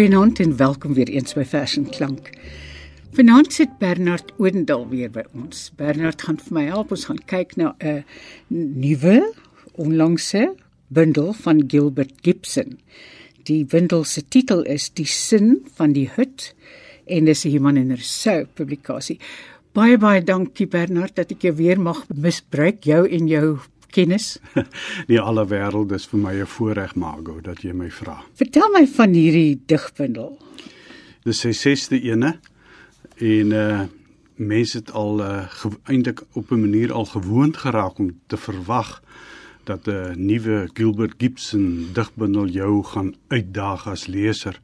Goeienaand en welkom weer eens by Vers en Klank. Vanaand sit Bernard Oendal weer by ons. Bernard gaan vir my help ons gaan kyk na 'n nuwe onlangse bundel van Gilbert Gibson. Die bundel se titel is Die sin van die hut en dis 'n Human en Rousseau publikasie. Baie baie dankie Bernard dat ek jou weer mag misbruik jou en jou kennis. Nie alle wêreld is vir my 'n voorreg Margo dat jy my vra. Vertel my van hierdie digbundel. Dis sy sesde ene en uh mense het al uh eintlik op 'n manier al gewoond geraak om te verwag dat 'n nuwe Gilbert Gibson digbundel jou gaan uitdaag as leser.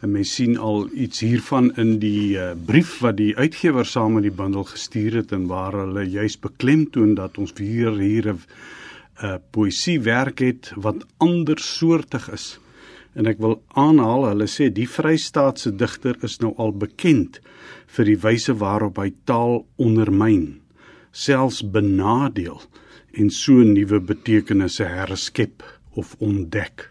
En mens sien al iets hiervan in die uh, brief wat die uitgewer saam met die bundel gestuur het en waar hulle juis beklemtoon dat ons weer hier 'n uh, poësiewerk het wat andersoortig is. En ek wil aanhaal, hulle sê die Vrystaatse digter is nou al bekend vir die wyse waarop hy taal ondermyn, selfs benadeel en so nuwe betekenisse herskep of ontdek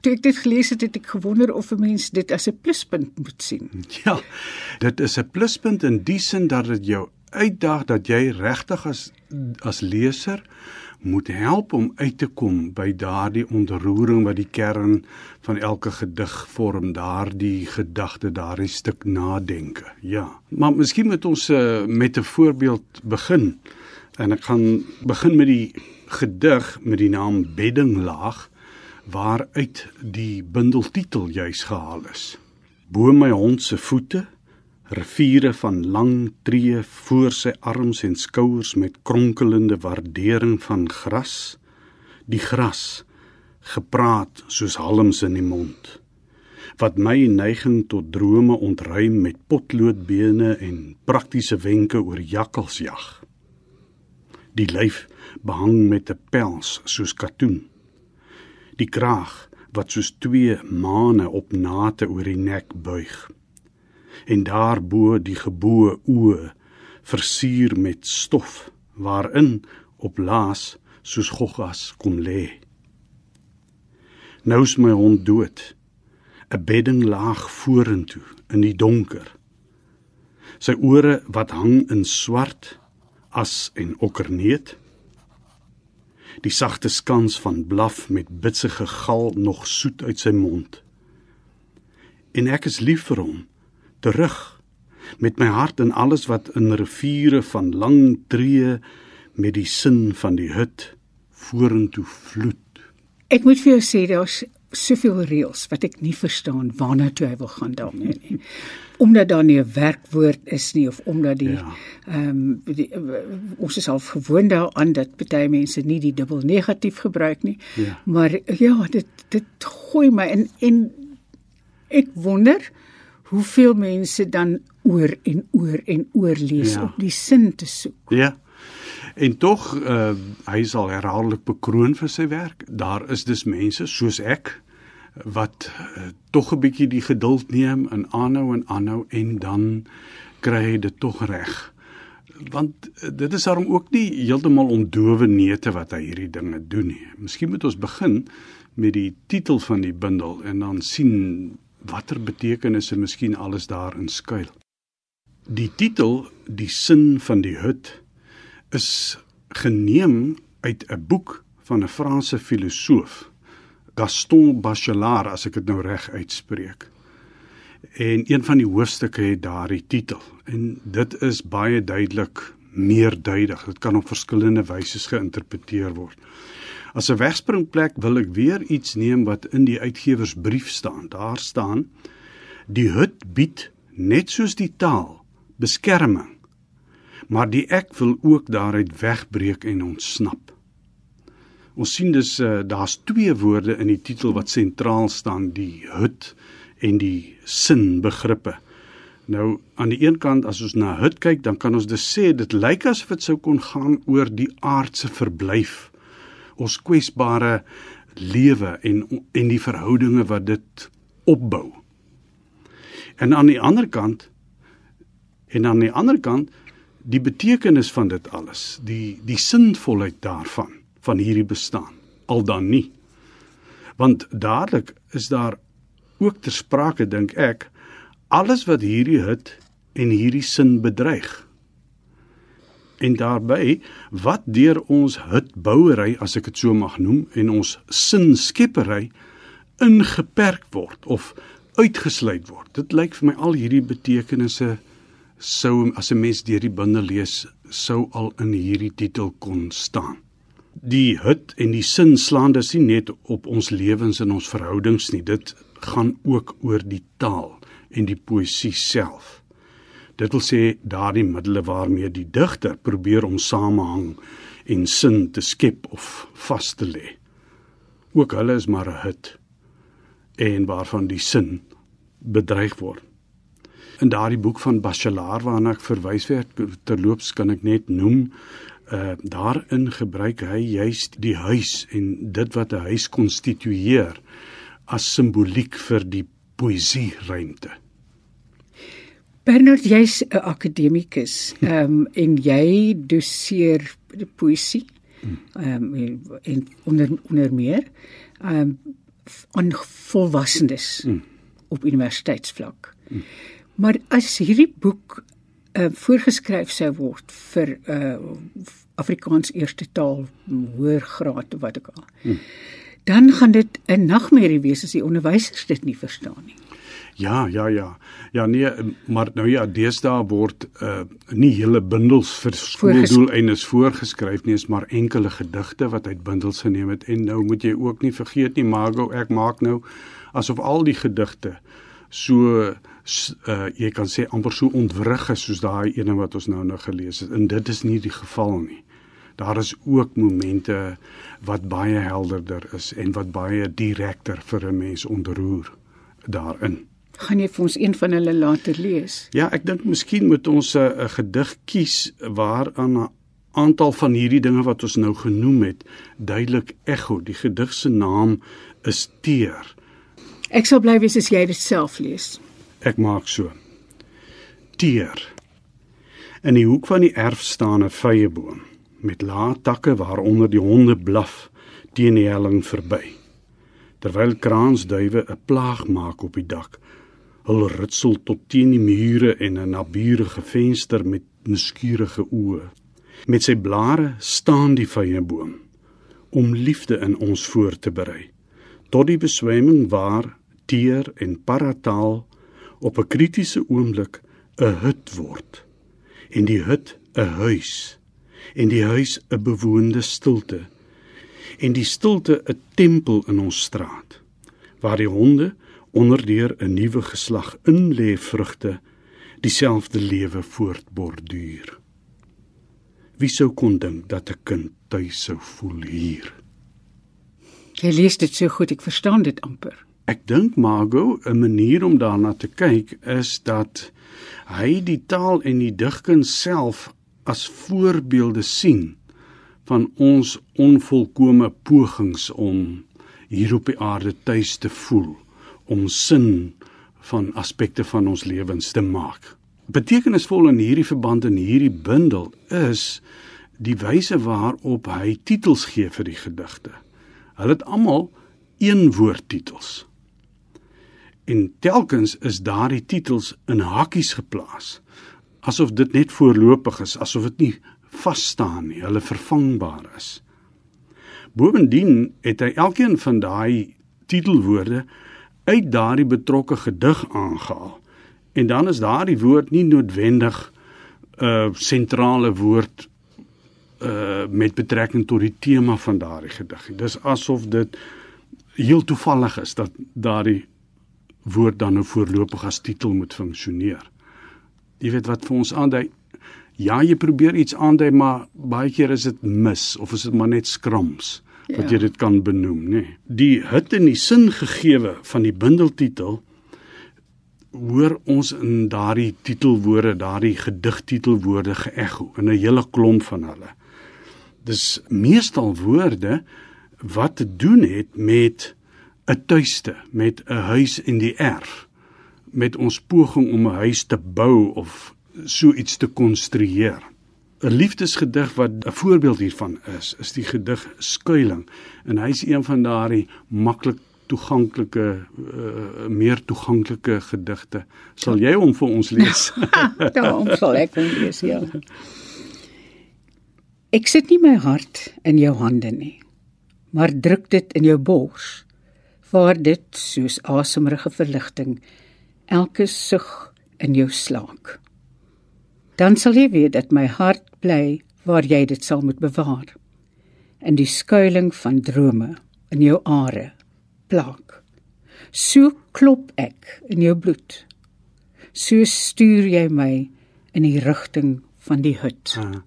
toe ek dit gelees het, het ek gewonder of 'n mens dit as 'n pluspunt moet sien. Ja. Dit is 'n pluspunt in die sin dat dit jou uitdaag dat jy regtig as as leser moet help om uit te kom by daardie ontroering wat die kern van elke gedig vorm, daardie gedagte, daardie stuk nadenke. Ja. Maar miskien moet ons uh, met 'n voorbeeld begin. En ek gaan begin met die gedig met die naam Beddinglaag waaruit die bundeltitel juis gehaal is. Bo my hond se voete, riviere van lang tree voor sy arms en skouers met kronkelende waardering van gras, die gras gepraat soos halms in die mond wat my neiging tot drome ontruim met potloodbene en praktiese wenke oor jakkalsjag. Die lyf behang met 'n pels soos katoen die kraag wat soos twee maane op nate oor die nek buig. En daarbo die geboue oë versier met stof waarin op laas soos goggas kom lê. Nou is my hond dood 'n bedding laag vorentoe in die donker. Sy ore wat hang in swart as en okkerneet die sagte skans van blaf met bitsige gal nog soet uit sy mond. En ek is lief vir hom, terug met my hart en alles wat in riviere van lang tree met die sin van die hut vorentoe vloed. Ek moet vir jou sê daar's soveel reëls wat ek nie verstaan waarna toe hy wil gaan daarmee nie. Omdat daar nie 'n werkwoord is nie of omdat die ja. ehm ja. um, ons is al gewoond daaraan dat baie mense nie die dubbel negatief gebruik nie. Ja. Maar ja, dit dit gooi my in en ek wonder hoeveel mense dan oor en oor en oor lees ja. om die sin te soek. Ja. En tog uh, hy sal herhaaldelik bekroon vir sy werk. Daar is dus mense soos ek wat uh, tog 'n bietjie die geduld neem en aanhou en aanhou en dan kry hy dit tog reg. Want uh, dit is daarom ook nie heeltemal ondowe neete wat hy hierdie dinge doen nie. Miskien moet ons begin met die titel van die bundel en dan sien watter betekenisse miskien alles daarin skuil. Die titel, die sin van die hut is geneem uit 'n boek van 'n Franse filosoof, Gaston Bachelard as ek dit nou reg uitspreek. En een van die hoofstukke het daardie titel en dit is baie duidelik meerduidig. Dit kan op verskillende wyse geïnterpreteer word. As 'n wegspringplek wil ek weer iets neem wat in die uitgewersbrief staan. Daar staan: Die hut bied net soos die taal beskerming maar die ek wil ook daaruit wegbreek en ontsnap. Ons sien dus uh, daar's twee woorde in die titel wat sentraal staan, die hut en die sin begrippe. Nou aan die een kant as ons na hut kyk, dan kan ons dus sê dit lyk asof dit sou kon gaan oor die aardse verblyf. Ons kwesbare lewe en en die verhoudinge wat dit opbou. En aan die ander kant en aan die ander kant die betekenis van dit alles, die die sinvolheid daarvan van hierdie bestaan al dan nie. Want dadelik is daar ook ter sprake dink ek alles wat hierdie hut en hierdie sin bedreig. En daarbey wat deur ons hutbouery as ek dit so mag noem en ons sin skeppery ingeperk word of uitgesluit word. Dit lyk vir my al hierdie betekenisse sou as 'n mens deur die bundel lees sou al in hierdie titel kon staan. Die hut en die sin slaan dus nie net op ons lewens en ons verhoudings nie. Dit gaan ook oor die taal en die poësie self. Dit wil sê daardie middele waarmee die digter probeer om samehang en sin te skep of vas te lê. Ook hulle is maar 'n hut en waarvan die sin bedreig word. In daardie boek van Bachelard waarna ek verwys werd terloops kan ek net noem uh daarin gebruik hy juist die huis en dit wat 'n huis konstitueer as simboliek vir die poësie ruimte. Bernard, jy's 'n akademikus, ehm um, en jy doseer poësie. Ehm um, en onder onder meer ehm um, aan volwassenes mm. op universiteitsvlak. Mm. Maar as hierdie boek uh, voorgeskryf sou word vir uh, Afrikaans eerste taal hoër graad of wat ook al. Mm. Dan gaan dit 'n nagmerrie wees as die onderwysers dit nie verstaan nie. Ja, ja, ja. Ja nee, maar nou ja, deesdae word uh nie hele bundels vir skooldoeleindes voorgeskryf nie, is maar enkele gedigte wat uit bundels geneem het en nou moet jy ook nie vergeet nie, Margo, ek maak nou asof al die gedigte so uh jy kan sê amper so ontwrig is soos daai ene wat ons nou nou gelees het. En dit is nie die geval nie. Daar is ook momente wat baie helderder is en wat baie direkter vir 'n mens ontroer daarin. Gaan jy vir ons een van hulle later lees? Ja, ek dink miskien moet ons 'n uh, gedig kies waaraan 'n aantal van hierdie dinge wat ons nou genoem het duidelik ekho. Die gedig se naam is Teer. Ek sal bly wees as jy dit self lees. Ek maak so. Teer. In die hoek van die erf staan 'n vyeboom met lae takke waaronder die honde blaf teen die helling verby. Terwyl kraansduwe 'n plaag maak op die dak Hul ritsel tot teen die mure en 'n naburige venster met nuuskierige oë. Met sy blare staan die vyeboom om liefde in ons voor te berei. Tot die beswemming waar teer en parataal op 'n kritiese oomblik 'n hut word. En die hut 'n huis en die huis 'n bewoonde stilte. En die stilte 'n tempel in ons straat waar die honde onderdeur 'n nuwe geslag in lê vrugte dieselfde lewe voortborduur. Wie sou kon dink dat 'n kind tuis sou voel hier? Jy lees dit so goed, ek verstaan dit amper. Ek dink Margo, 'n manier om daarna te kyk is dat hy die taal en die digkuns self as voorbeelde sien van ons onvolkomme pogings om hier op die aarde tuis te voel om sin van aspekte van ons lewens te maak. Betekenisvol in hierdie verband in hierdie bundel is die wyse waarop hy titels gee vir die gedigte. Hulle het almal een woord titels. En telkens is daardie titels in hakkies geplaas asof dit net voorlopig is, asof dit nie vas staan nie, hulle vervangbaar is. Bovendien het hy elkeen van daai titelwoorde uit daardie betrokke gedig aangehaal. En dan is daardie woord nie noodwendig 'n uh, sentrale woord uh met betrekking tot die tema van daardie gedig. Dis asof dit heel toevallig is dat daardie woord dan nou voorlopig as titel moet funksioneer. Jy weet wat vir ons aandui Ja, jy probeer iets aandui, maar baie keer is dit mis of is dit maar net skrams wat jy ja. dit kan benoem, nê. Nee. Die hut en die sin gegeewe van die bundeltitel hoor ons in daardie titelwoorde, daardie gedigtitelwoorde geëgo in 'n hele klomp van hulle. Dis meestal woorde wat te doen het met 'n tuiste, met 'n huis in die erf, met ons poging om 'n huis te bou of so iets te konstrueer. 'n liefdesgedig wat 'n voorbeeld hiervan is, is die gedig Skuiling. En hy's een van daardie maklik toeganklike uh, meer toeganklike gedigte. Sal jy hom vir ons lees? Daarom sal ek hom lees, ja. Ek sit nie my hart in jou hande nie, maar druk dit in jou bors, waar dit soos asemrige verligting elke sug in jou slaak. Dan sal jy weet dat my hart bly waar jy dit sal moet bewaar in die skuilings van drome in jou are plak. So klop ek in jou bloed. So stuur jy my in die rigting van die hut. Uh,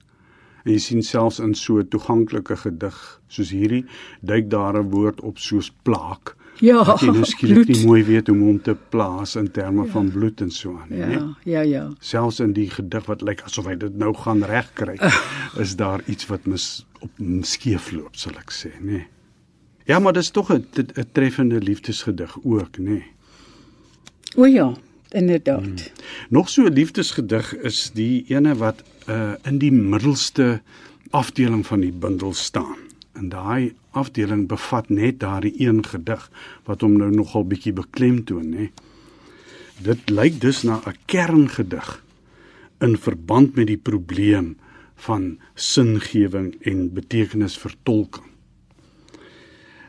en jy sien selfs in so 'n toeganklike gedig soos hierdie duik daar 'n woord op soos plaak. Ja, jy nou skielik nie mooi weet hoe om hom te plaas in terme ja. van bloed en so aan, ja, nee. Ja, ja. Selfs in die gedig wat lyk asof hy dit nou gaan regkry, uh. is daar iets wat mis op skeefloop, sal ek sê, nê. Nee. Ja, maar dis tog 'n 'n treffende liefdesgedig ook, nê. Nee. O ja, inderdaad. Hmm. Nog so 'n liefdesgedig is die ene wat uh in die middelste afdeling van die bundel staan. En daai afdeling bevat net daardie een gedig wat hom nou nogal bietjie beklemtoon, nê. Dit lyk dus na 'n kerngedig in verband met die probleem van singewing en betekenisvertolking.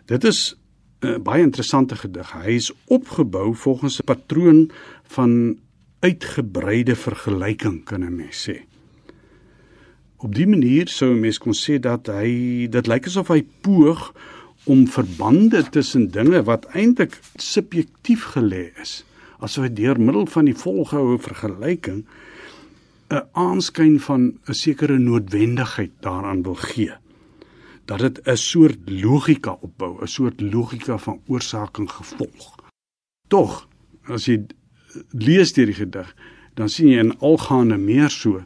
Dit is 'n uh, baie interessante gedig. Hy is opgebou volgens 'n patroon van uitgebreide vergelyking, kan 'n mens sê. Op dië manier sou 'n mens kon sê dat hy dit lyk asof hy poog om verbande tussen dinge wat eintlik subjektief gelê is, asof hy deur middel van die volgehoue vergelyking 'n aanskyn van 'n sekere noodwendigheid daaraan wil gee dat dit 'n soort logika opbou, 'n soort logika van oorsaak en gevolg. Tog, as jy lees deur die gedig, dan sien jy in algaande meer so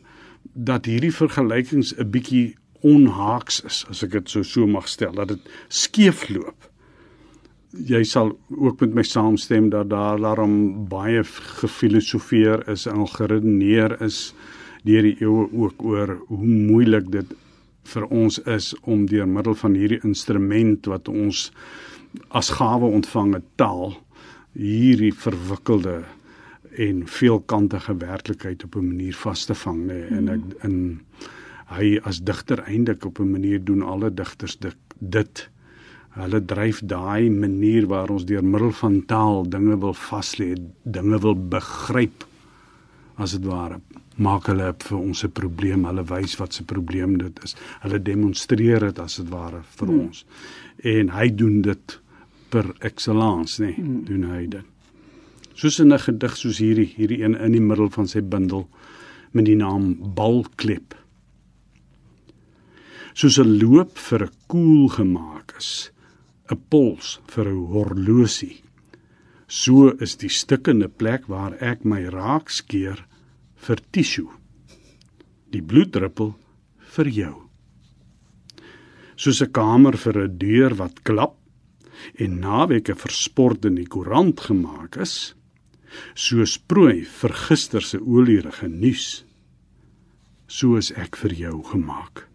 dat hierdie vergelykings 'n bietjie onhaaks is, as ek dit so so mag stel, dat dit skeefloop. Jy sal ook met my saamstem dat daar daarom baie gefilosofeer is en geredeneer is deur die eeue ook oor hoe moeilik dit vir ons is om deur middel van hierdie instrument wat ons as gawe ontvang het taal hierdie verwikkelde en veelkantige werklikheid op 'n manier vas te vang nê nee. en ek in hy as digter eintlik op 'n manier doen alle digters dit, dit hulle dryf daai manier waar ons deur middel van taal dinge wil vas lê dinge wil begryp as dit ware maak hulle vir ons 'n probleem, hulle wys wat se probleem dit is. Hulle demonstreer dit as dit ware vir hmm. ons. En hy doen dit per excellence, nee, hmm. doen hy dit. Soos in 'n gedig soos hierdie, hierdie een in die middel van sy bundel met die naam Balklep. Soos 'n loop vir 'n koel gemaak is, 'n pols vir 'n horlosie. So is die stikkende plek waar ek my raak skeer vir tissue. Die bloeddruppel vir jou. Soos 'n kamer vir 'n deur wat klap en naweke versport in die koerant gemaak is, soos prooi vir gister se olierige nuus. So is ek vir jou gemaak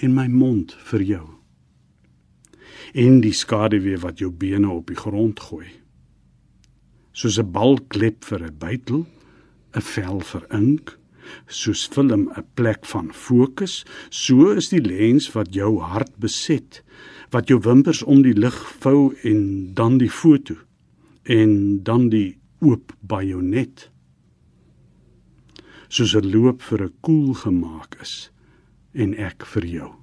en my mond vir jou. En die skaduwee wat jou bene op die grond gooi. Soos 'n bal klep vir 'n bytel 'n vel vir ink, soos film 'n plek van fokus, so is die lens wat jou hart beset, wat jou wimpers om die lig vou en dan die foto en dan die oop bajonet. Soos 'n loop vir 'n koel gemaak is en ek vir jou.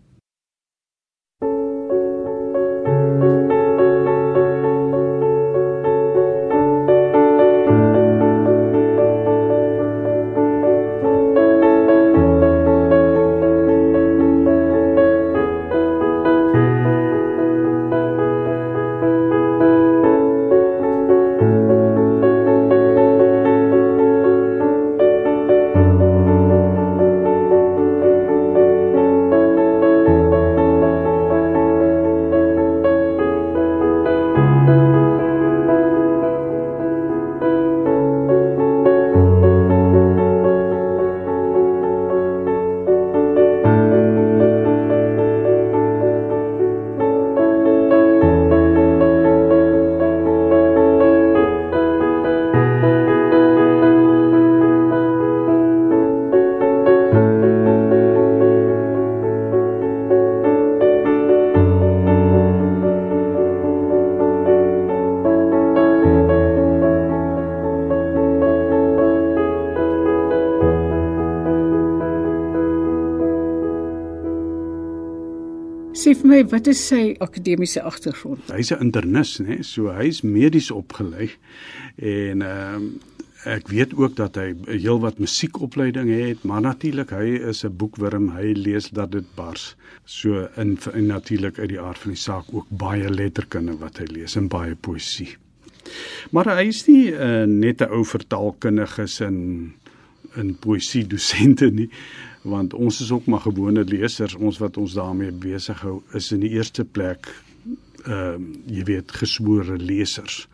Wat is sy akademiese agtergrond? Hy's 'n internis, né? So hy's medies opgelei en ehm um, ek weet ook dat hy heelwat musiekopleiding het, maar natuurlik hy is 'n boekwurm. Hy lees dat dit bars. So in, in natuurlik uit die aard van die saak ook baie letterkunde wat hy lees en baie poësie. Maar hy is nie uh, net 'n ou vertaalkundiges in in poësie dosente nie want ons is ook maar gewone lesers ons wat ons daarmee besig hou is in die eerste plek ehm uh, jy weet geswore lesers.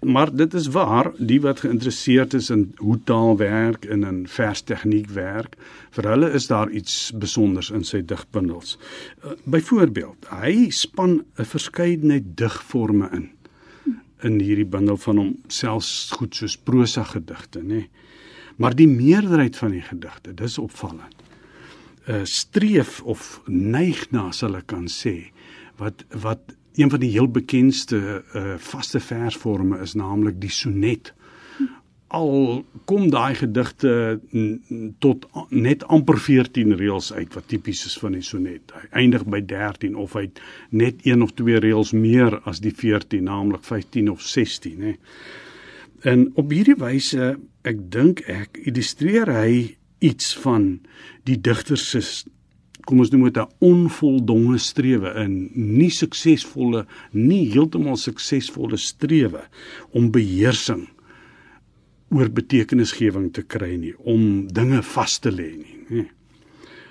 Maar dit is waar, die wat geïnteresseerd is in hoe taal werk en in verstegniek werk, vir hulle is daar iets spesiaals in sy digbundels. Uh, Byvoorbeeld, hy span 'n verskeidenheid digforme in in hierdie bundel van hom selfs goed soos prosa gedigte, nê. Maar die meerderheid van die gedigte, dis opvallend. uh, streef of neig na sal ek kan sê wat wat een van die heel bekendste uh, vaste versforme is naamlik die sonnet. Al kom daai gedigte tot net amper 14 reëls uit wat tipies is van die sonnet. Hy eindig by 13 of hy net een of twee reëls meer as die 14, naamlik 15 of 16, hè. En op hierdie wyse, ek dink ek illustreer hy iets van die digter se kom ons noem dit 'n onvoldonge strewe in nie suksesvolle nie heeltemal suksesvolle strewe om beheersing oor betekenisgewing te kry nie om dinge vas te lê nie nê.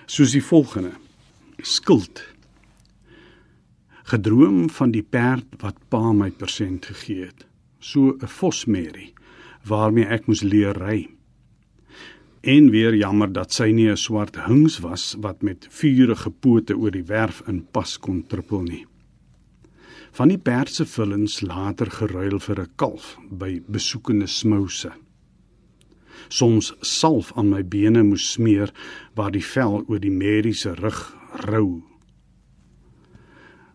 Soos die volgende. Skuld. Gedroom van die perd wat pa my persent gegee het so 'n vosmerrie waarmee ek moes leer ry en weer jammer dat sy nie 'n swart hings was wat met vuurige pote oor die werf in pas kon trippel nie. Van die perdse vullens later geruil vir 'n kalf by besoekende smouse. Soms salf aan my bene moes smeer waar die vel oor die merrie se rug rou.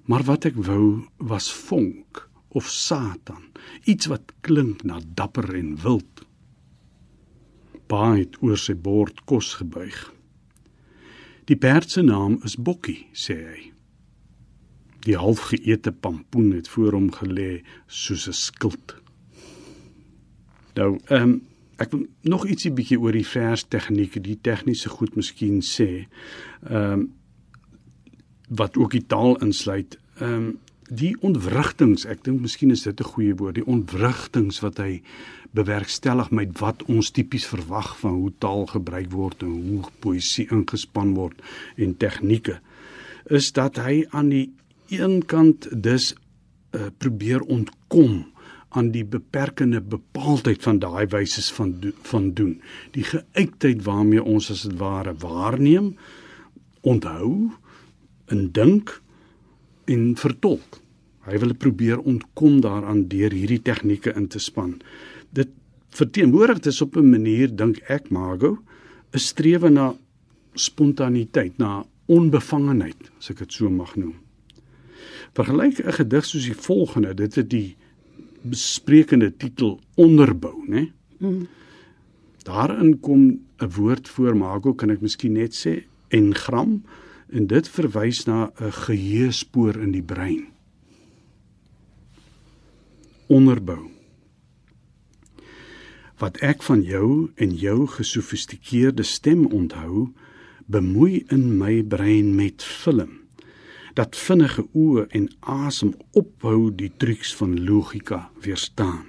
Maar wat ek wou was vonk of satan, iets wat klink na dapper en wild pa het oor sy bord kos gebuig. Die perd se naam is Bokkie, sê hy. Die halfgeëte pampoen het voor hom gelê soos 'n skild. Nou, ehm um, ek wil nog ietsie bietjie oor die vers tegnieke, die tegniese goed miskien sê. Ehm um, wat ook die taal insluit. Ehm um, die ontwrigtings, ek dink miskien is dit 'n goeie woord, die ontwrigtings wat hy bewerkstellig met wat ons tipies verwag van hoe taal gebruik word en hoe poësie ingespan word en tegnieke, is dat hy aan die een kant dus uh, probeer ontkom aan die beperkende bepaaldheid van daai wyse van do van doen, die geuitheid waarmee ons as dit ware waarneem, onthou, indink en vertolk. Hy wil probeer ontkom daaraan deur hierdie tegnieke in te span. Dit verteenwoordig dit op 'n manier dink ek Mago 'n strewe na spontaniteit, na onbevangenheid, as ek dit so mag noem. Vergelyk 'n gedig soos die volgende, dit het die besprekende titel Onderbou, né? Mm. Daarin kom 'n woord voor Mago, kan ek miskien net sê, engram en dit verwys na 'n geheuespoor in die brein. Onderbou. Wat ek van jou en jou gesofistikeerde stem onthou, bemoei in my brein met film. Dat vinnige oë en asem ophou die truks van logika weerstaan.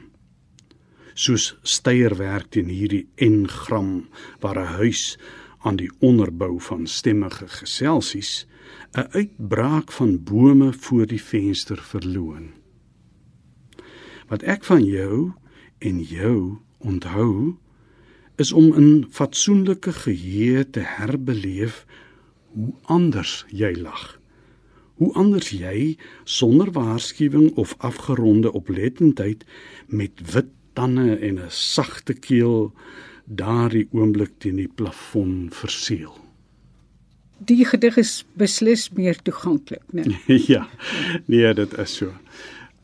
Soos steierwerk teen hierdie engram waar 'n huis aan die onderbou van stemmige geselsies 'n uitbraak van bome voor die venster verloon. Wat ek van jou en jou onthou is om in fatsoenlike geheue te herbeleef hoe anders jy lag. Hoe anders jy sonder waarskuwing of afgeronde oplettendheid met wit tande en 'n sagte keel daardie oomblik teen die plafon verseël. Die gedig is beslis meer toeganklik, né? ja. Nee, dit is so.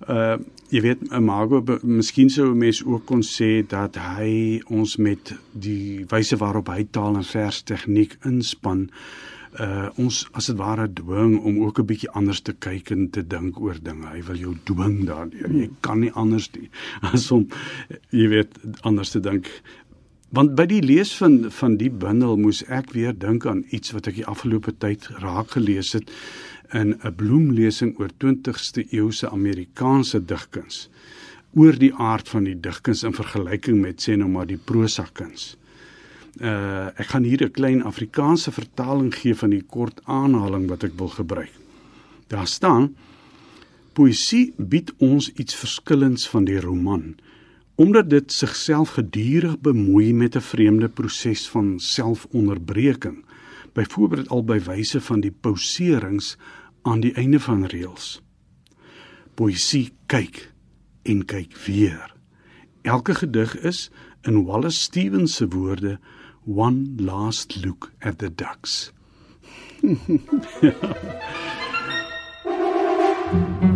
Uh jy weet Mago miskien sou 'n mens ook kon sê dat hy ons met die wyse waarop hy taal en vers tegniek inspan uh ons as dit ware dwing om ook 'n bietjie anders te kyk en te dink oor dinge. Hy wil jou dwing daardeur. Jy kan nie anders nie as om jy weet anders te dink. Want by die lees van van die bundel moes ek weer dink aan iets wat ek die afgelope tyd raak gelees het in 'n bloemlesing oor 20ste eeuse Amerikaanse digkuns oor die aard van die digkuns in vergelyking met sê nou maar die prosa kuns. Uh ek gaan hier 'n klein Afrikaanse vertaling gee van die kort aanhaling wat ek wil gebruik. Daar staan: Poesie bied ons iets verskillends van die roman omdat dit sigself gedurig bemoei met 'n vreemde proses van selfonderbreking byvoorbeeld al by wyse van die pauserings aan die einde van reëls. Poesie kyk en kyk weer. Elke gedig is in Wallace Stevens se woorde one last look at the ducks.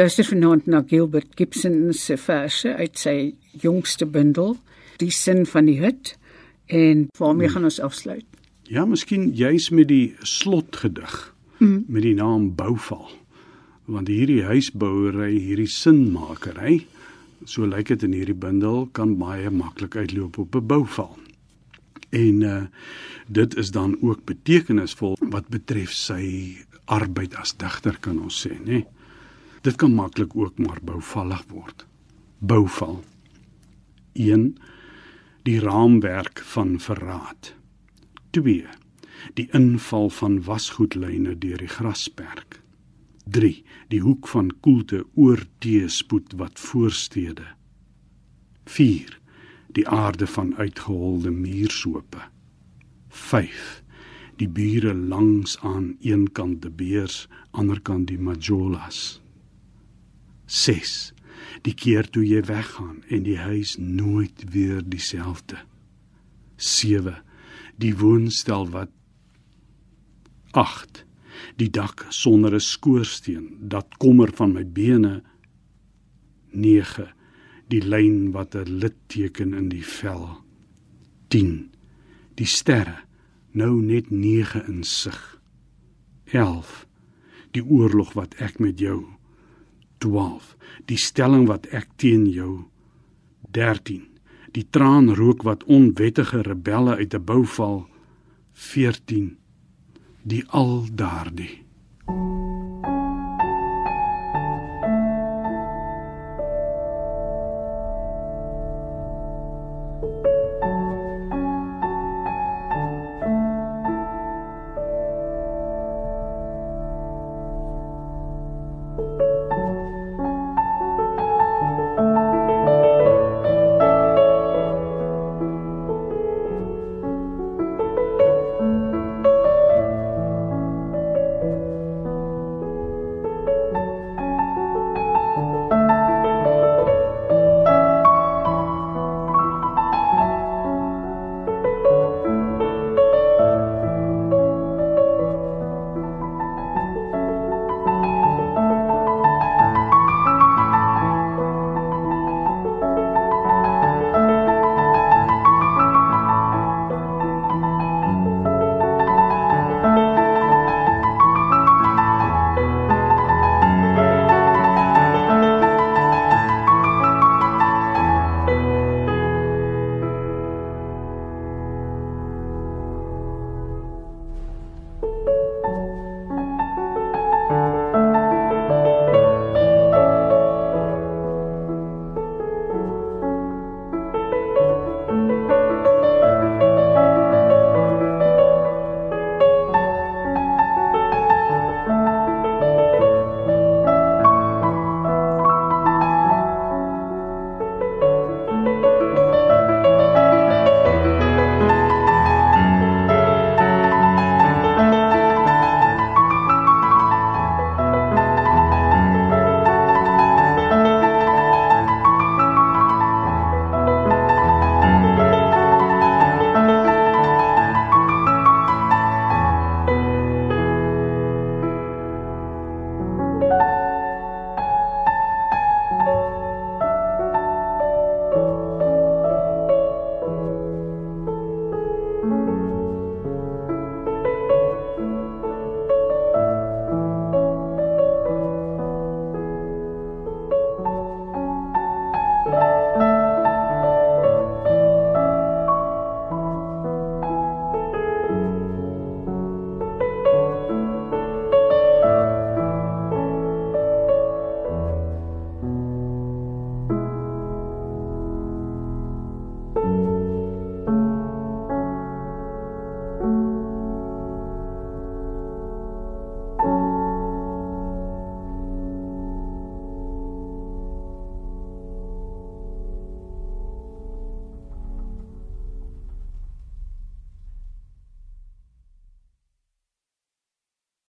luister vanaand na Gilbert Gibson se verse uit sy jongste bundel, Die sin van die hut en waarmee hmm. gaan ons afsluit? Ja, miskien juis met die slotgedig hmm. met die naam Bouval. Want hierdie huisbouery, hierdie sinmakery, so lyk dit in hierdie bundel kan baie maklik uitloop op 'n bouval. En uh dit is dan ook betekenisvol wat betref sy arbeid as digter kan ons sê, nê? Nee? Dit kan maklik ook maar bouvallig word. Bouval. 1. Die raamwerk van verraad. 2. Die inval van wasgoedlyne deur die grasperk. 3. Die hoek van koelte oor teespoed wat voorstede. 4. Die aarde van uitgeholde muursope. 5. Die bure langs aan een kant die beers, ander kant die majolas. 6 die keer toe jy weggaan en die huis nooit weer dieselfde. 7 die woonstel wat 8 die dak sonder 'n skoorsteen dat kommer van my bene. 9 die lyn wat 'n litteken in die vel. 10 die sterre nou net 9 in sig. 11 die oorlog wat ek met jou 12 die stelling wat ek teen jou 13 die traanrook wat onwettige rebelle uit 'n bou val 14 die al daardie